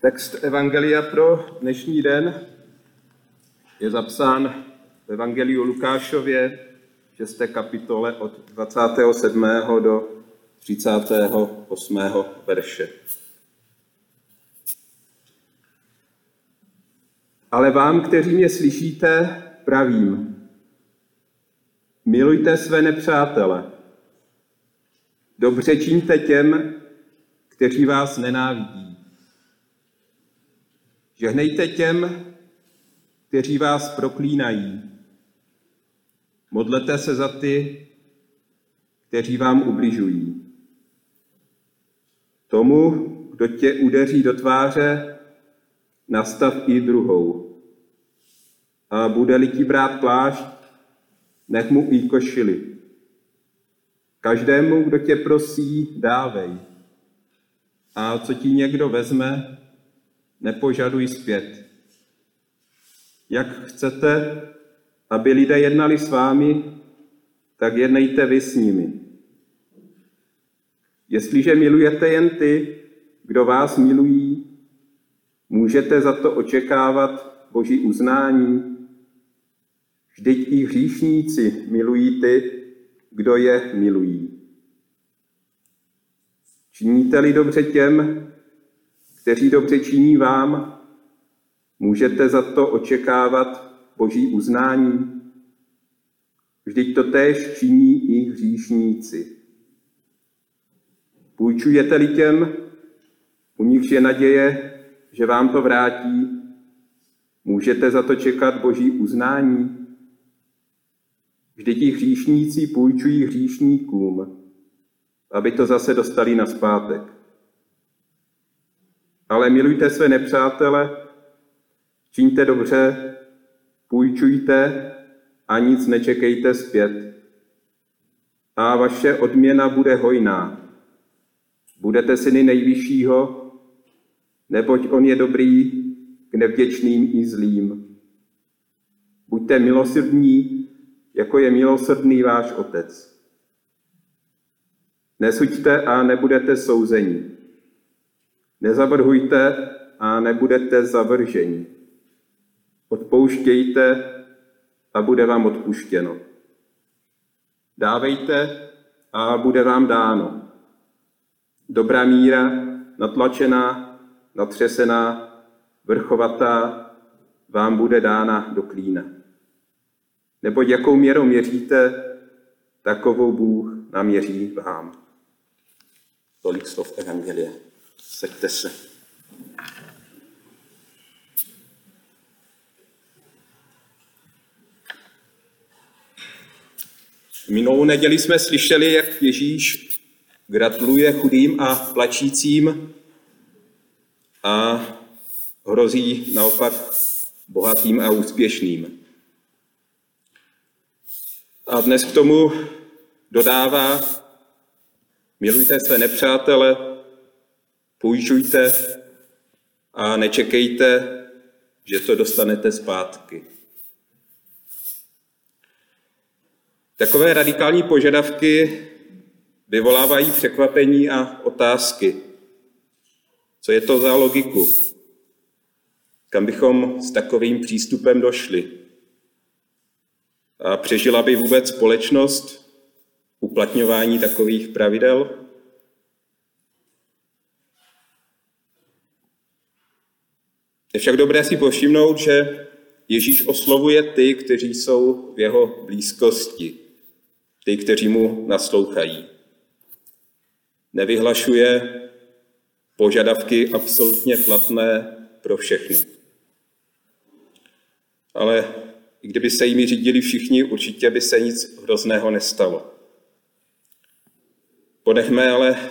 Text Evangelia pro dnešní den je zapsán v Evangeliu Lukášově, 6. kapitole od 27. do 38. verše. Ale vám, kteří mě slyšíte, pravím, milujte své nepřátele, dobře čiňte těm, kteří vás nenávidí. Žehnejte těm, kteří vás proklínají. Modlete se za ty, kteří vám ubližují. Tomu, kdo tě udeří do tváře, nastav i druhou. A bude-li ti brát plášť, nech mu i košili. Každému, kdo tě prosí, dávej. A co ti někdo vezme, nepožaduj zpět. Jak chcete, aby lidé jednali s vámi, tak jednejte vy s nimi. Jestliže milujete jen ty, kdo vás milují, můžete za to očekávat Boží uznání. Vždyť i hříšníci milují ty, kdo je milují. Činíte-li dobře těm, kteří dobře činí vám, můžete za to očekávat Boží uznání. Vždyť to též činí i hříšníci. Půjčujete-li těm, u nichž je naděje, že vám to vrátí, můžete za to čekat Boží uznání. Vždyť ti hříšníci půjčují hříšníkům, aby to zase dostali na zpátek. Ale milujte své nepřátele, čiňte dobře, půjčujte a nic nečekejte zpět. A vaše odměna bude hojná. Budete syny nejvyššího, neboť on je dobrý k nevděčným i zlým. Buďte milosrdní, jako je milosrdný váš otec. Nesuďte a nebudete souzeni. Nezavrhujte a nebudete zavrženi. Odpouštějte a bude vám odpuštěno. Dávejte a bude vám dáno. Dobrá míra, natlačená, natřesená, vrchovatá, vám bude dána do klína. Neboť jakou měrou měříte, takovou Bůh naměří vám. Tolik slov Evangelie. Seďte se. Minulou neděli jsme slyšeli, jak Ježíš gratuluje chudým a plačícím a hrozí naopak bohatým a úspěšným. A dnes k tomu dodává, milujte své nepřátele, půjčujte a nečekejte, že to dostanete zpátky. Takové radikální požadavky vyvolávají překvapení a otázky. Co je to za logiku? Kam bychom s takovým přístupem došli? A přežila by vůbec společnost uplatňování takových pravidel? Je však dobré si povšimnout, že Ježíš oslovuje ty, kteří jsou v jeho blízkosti, ty, kteří mu naslouchají. Nevyhlašuje požadavky absolutně platné pro všechny. Ale i kdyby se jimi řídili všichni, určitě by se nic hrozného nestalo. Ponechme ale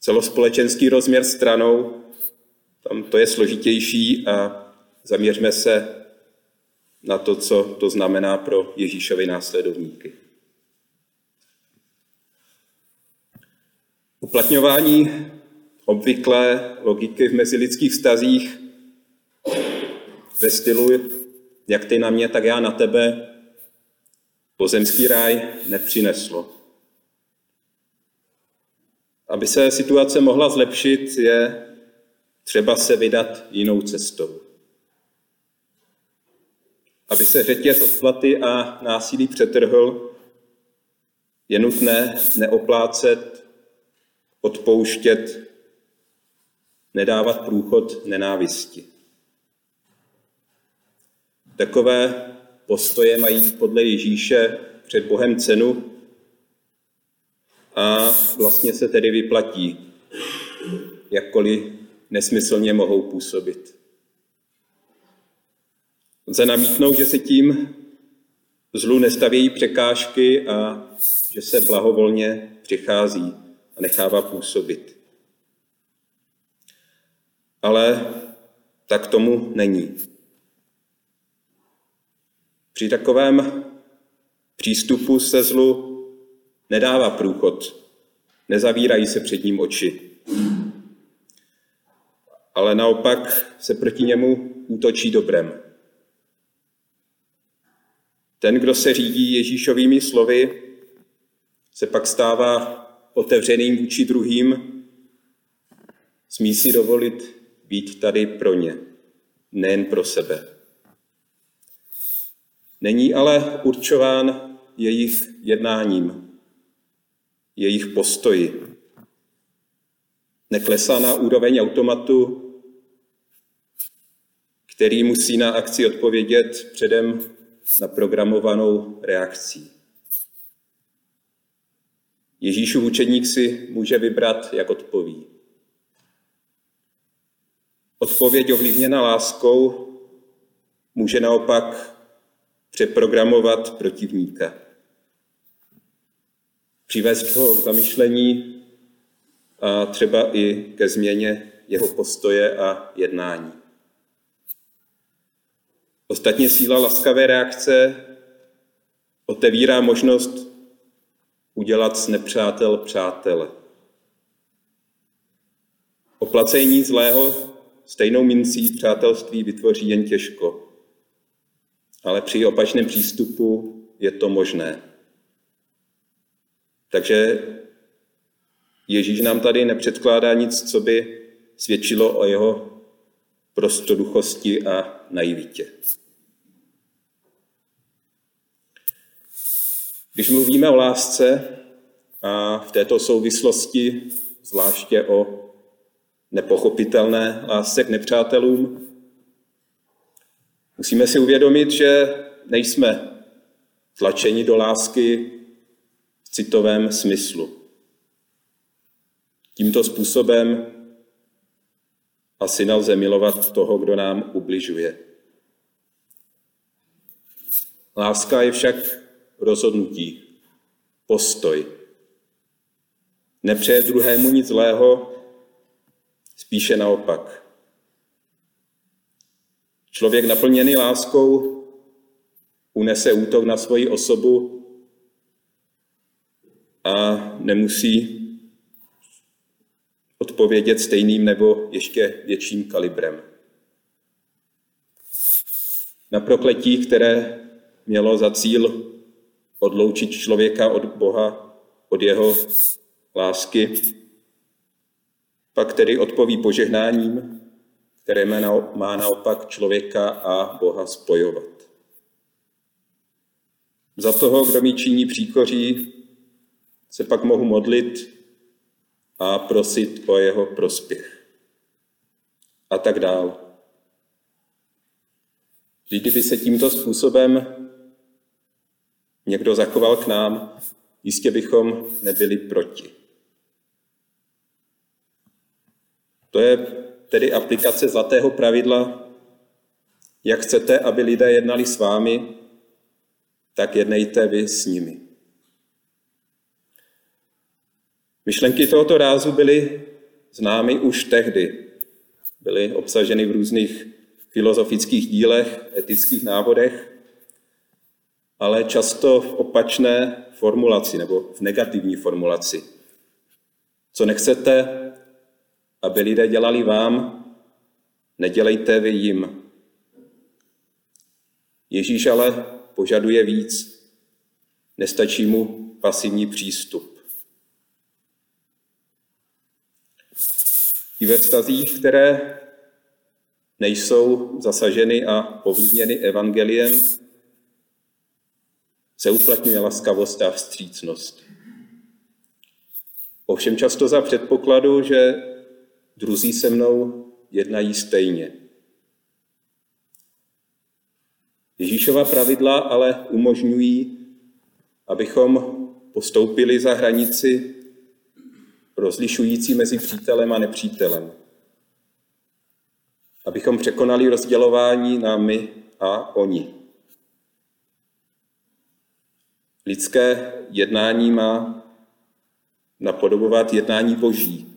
celospolečenský rozměr stranou, tam to je složitější a zaměřme se na to, co to znamená pro Ježíšovi následovníky. Uplatňování obvyklé logiky v mezilidských vztazích ve stylu jak ty na mě, tak já na tebe, pozemský ráj nepřineslo. Aby se situace mohla zlepšit, je třeba se vydat jinou cestou. Aby se řetěz odplaty a násilí přetrhl, je nutné neoplácet, odpouštět, nedávat průchod nenávisti. Takové postoje mají podle Ježíše před Bohem cenu a vlastně se tedy vyplatí, jakkoliv nesmyslně mohou působit. Lze namítnout, že se tím zlu nestavějí překážky a že se blahovolně přichází a nechává působit. Ale tak tomu není. Při takovém přístupu se zlu nedává průchod, nezavírají se před ním oči, ale naopak se proti němu útočí dobrem. Ten, kdo se řídí Ježíšovými slovy, se pak stává otevřeným vůči druhým, smí si dovolit být tady pro ně, nejen pro sebe. Není ale určován jejich jednáním, jejich postoji. Neklesá na úroveň automatu, který musí na akci odpovědět předem naprogramovanou reakcí. Ježíšův učedník si může vybrat, jak odpoví. Odpověď ovlivněna láskou může naopak přeprogramovat protivníka. Přivést ho k zamyšlení a třeba i ke změně jeho postoje a jednání. Ostatně síla laskavé reakce otevírá možnost udělat z nepřátel přátele. Oplacení zlého stejnou mincí přátelství vytvoří jen těžko ale při opačném přístupu je to možné. Takže Ježíš nám tady nepředkládá nic, co by svědčilo o jeho prostoduchosti a naivitě. Když mluvíme o lásce a v této souvislosti zvláště o nepochopitelné lásce k nepřátelům, Musíme si uvědomit, že nejsme tlačeni do lásky v citovém smyslu. Tímto způsobem asi nelze milovat toho, kdo nám ubližuje. Láska je však rozhodnutí, postoj. Nepřeje druhému nic zlého, spíše naopak. Člověk naplněný láskou unese útok na svoji osobu a nemusí odpovědět stejným nebo ještě větším kalibrem. Na prokletí, které mělo za cíl odloučit člověka od Boha, od jeho lásky, pak tedy odpoví požehnáním, které má naopak člověka a Boha spojovat. Za toho, kdo mi činí příkoří, se pak mohu modlit a prosit o jeho prospěch. A tak dál. Kdyby se tímto způsobem někdo zachoval k nám, jistě bychom nebyli proti. To je tedy aplikace zlatého pravidla, jak chcete, aby lidé jednali s vámi, tak jednejte vy s nimi. Myšlenky tohoto rázu byly známy už tehdy. Byly obsaženy v různých filozofických dílech, etických návodech, ale často v opačné formulaci nebo v negativní formulaci. Co nechcete, aby lidé dělali vám, nedělejte vy jim. Ježíš ale požaduje víc. Nestačí mu pasivní přístup. I ve vztazích, které nejsou zasaženy a povlivněny evangeliem, se uplatňuje laskavost a vstřícnost. Ovšem často za předpokladu, že druzí se mnou jednají stejně. Ježíšova pravidla ale umožňují, abychom postoupili za hranici rozlišující mezi přítelem a nepřítelem. Abychom překonali rozdělování na my a oni. Lidské jednání má napodobovat jednání Boží.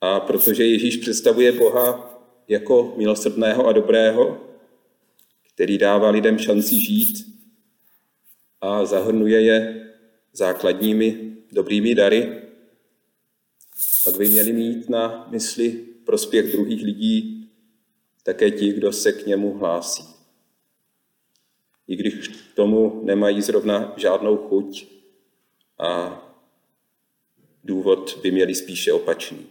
A protože Ježíš představuje Boha jako milosrdného a dobrého, který dává lidem šanci žít a zahrnuje je základními dobrými dary, pak by měli mít na mysli prospěch druhých lidí také ti, kdo se k němu hlásí. I když tomu nemají zrovna žádnou chuť a důvod by měli spíše opačný.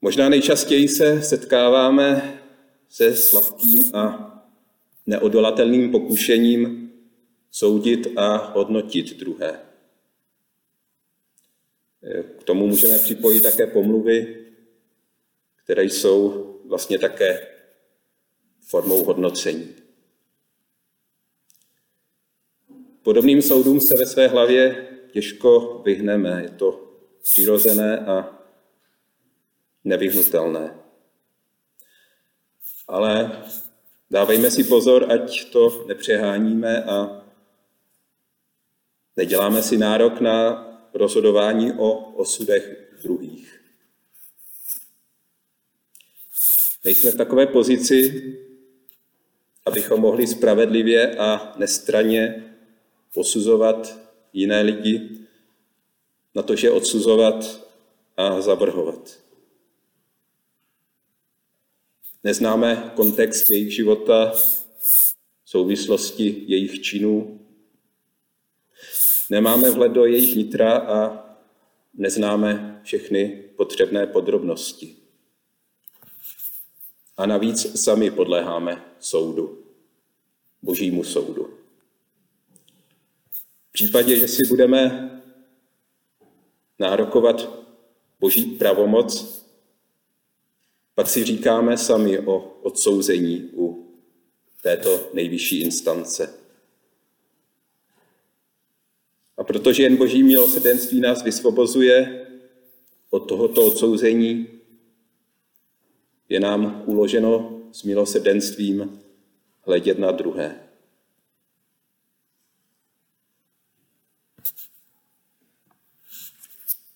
Možná nejčastěji se setkáváme se sladkým a neodolatelným pokušením soudit a hodnotit druhé. K tomu můžeme připojit také pomluvy, které jsou vlastně také formou hodnocení. Podobným soudům se ve své hlavě těžko vyhneme. Je to přirozené a nevyhnutelné. Ale dávejme si pozor, ať to nepřeháníme a neděláme si nárok na rozhodování o osudech druhých. Nejsme v takové pozici, abychom mohli spravedlivě a nestraně posuzovat jiné lidi, na to, že odsuzovat a zavrhovat. Neznáme kontext jejich života, souvislosti jejich činů. Nemáme vhled do jejich nitra a neznáme všechny potřebné podrobnosti. A navíc sami podléháme soudu, božímu soudu. V případě, že si budeme nárokovat boží pravomoc, pak si říkáme sami o odsouzení u této nejvyšší instance. A protože jen boží milosrdenství nás vysvobozuje od tohoto odsouzení, je nám uloženo s milosrdenstvím hledět na druhé.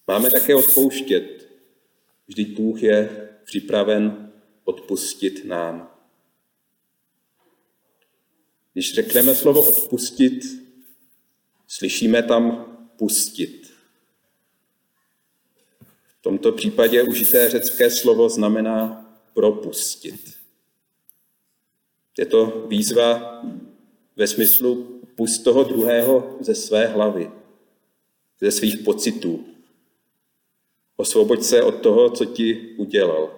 Máme také odpouštět. Vždyť Bůh je připraven odpustit nám. Když řekneme slovo odpustit, slyšíme tam pustit. V tomto případě užité řecké slovo znamená propustit. Je to výzva ve smyslu pust toho druhého ze své hlavy, ze svých pocitů. Osvoboď se od toho, co ti udělal.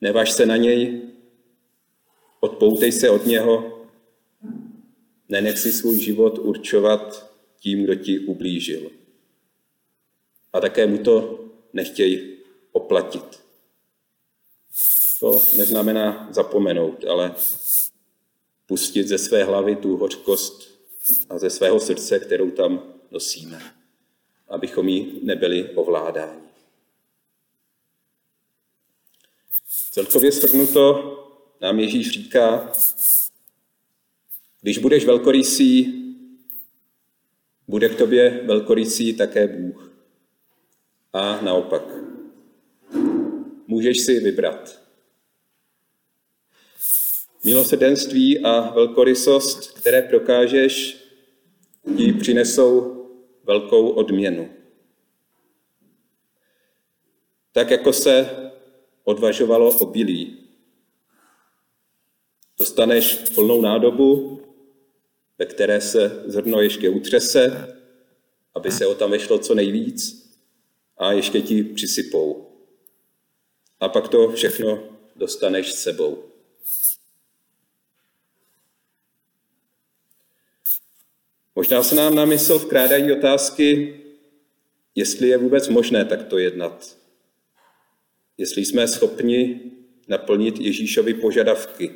Nevaž se na něj, odpoutej se od něho, nenech si svůj život určovat tím, kdo ti ublížil. A také mu to nechtěj oplatit. To neznamená zapomenout, ale pustit ze své hlavy tu hořkost a ze svého srdce, kterou tam nosíme, abychom jí nebyli ovládáni. Celkově shrnuto nám Ježíš říká, když budeš velkorysý, bude k tobě velkorysý také Bůh. A naopak. Můžeš si vybrat. Milosrdenství a velkorysost, které prokážeš, ti přinesou velkou odměnu. Tak jako se odvažovalo obilí. Dostaneš plnou nádobu ve které se zrno ještě utřese, aby se ho tam vešlo co nejvíc a ještě ti přisypou. A pak to všechno dostaneš s sebou. Možná se nám na mysl vkrádají otázky, jestli je vůbec možné takto jednat. Jestli jsme schopni naplnit Ježíšovi požadavky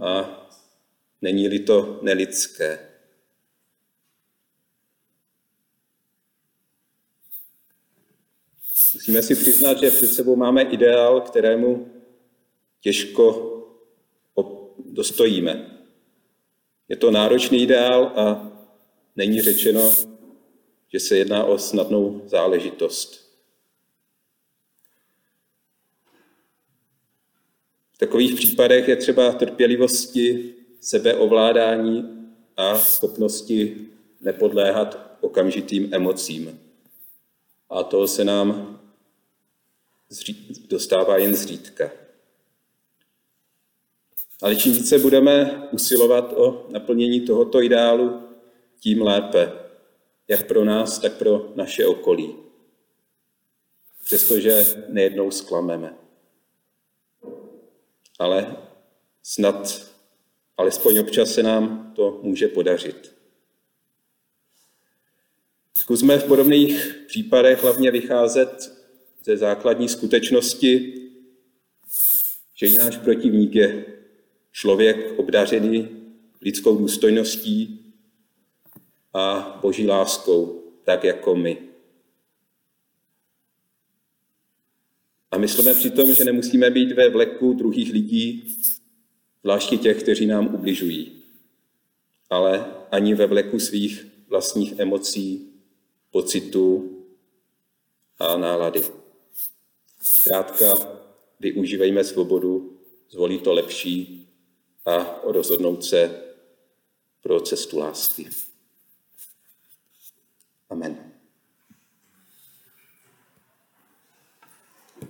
a není-li to nelidské. Musíme si přiznat, že před sebou máme ideál, kterému těžko dostojíme. Je to náročný ideál a není řečeno, že se jedná o snadnou záležitost. V takových případech je třeba trpělivosti, sebeovládání a schopnosti nepodléhat okamžitým emocím. A to se nám dostává jen zřídka. Ale čím více budeme usilovat o naplnění tohoto ideálu, tím lépe, jak pro nás, tak pro naše okolí. Přestože nejednou sklameme. Ale snad alespoň občas se nám to může podařit. Zkusme v podobných případech hlavně vycházet ze základní skutečnosti, že náš protivník je člověk obdařený lidskou důstojností a boží láskou, tak jako my. A myslíme přitom, že nemusíme být ve vleku druhých lidí, zvláště těch, kteří nám ubližují, ale ani ve vleku svých vlastních emocí, pocitů a nálady. Zkrátka, využívejme svobodu, zvolí to lepší a rozhodnout se pro cestu lásky. Amen.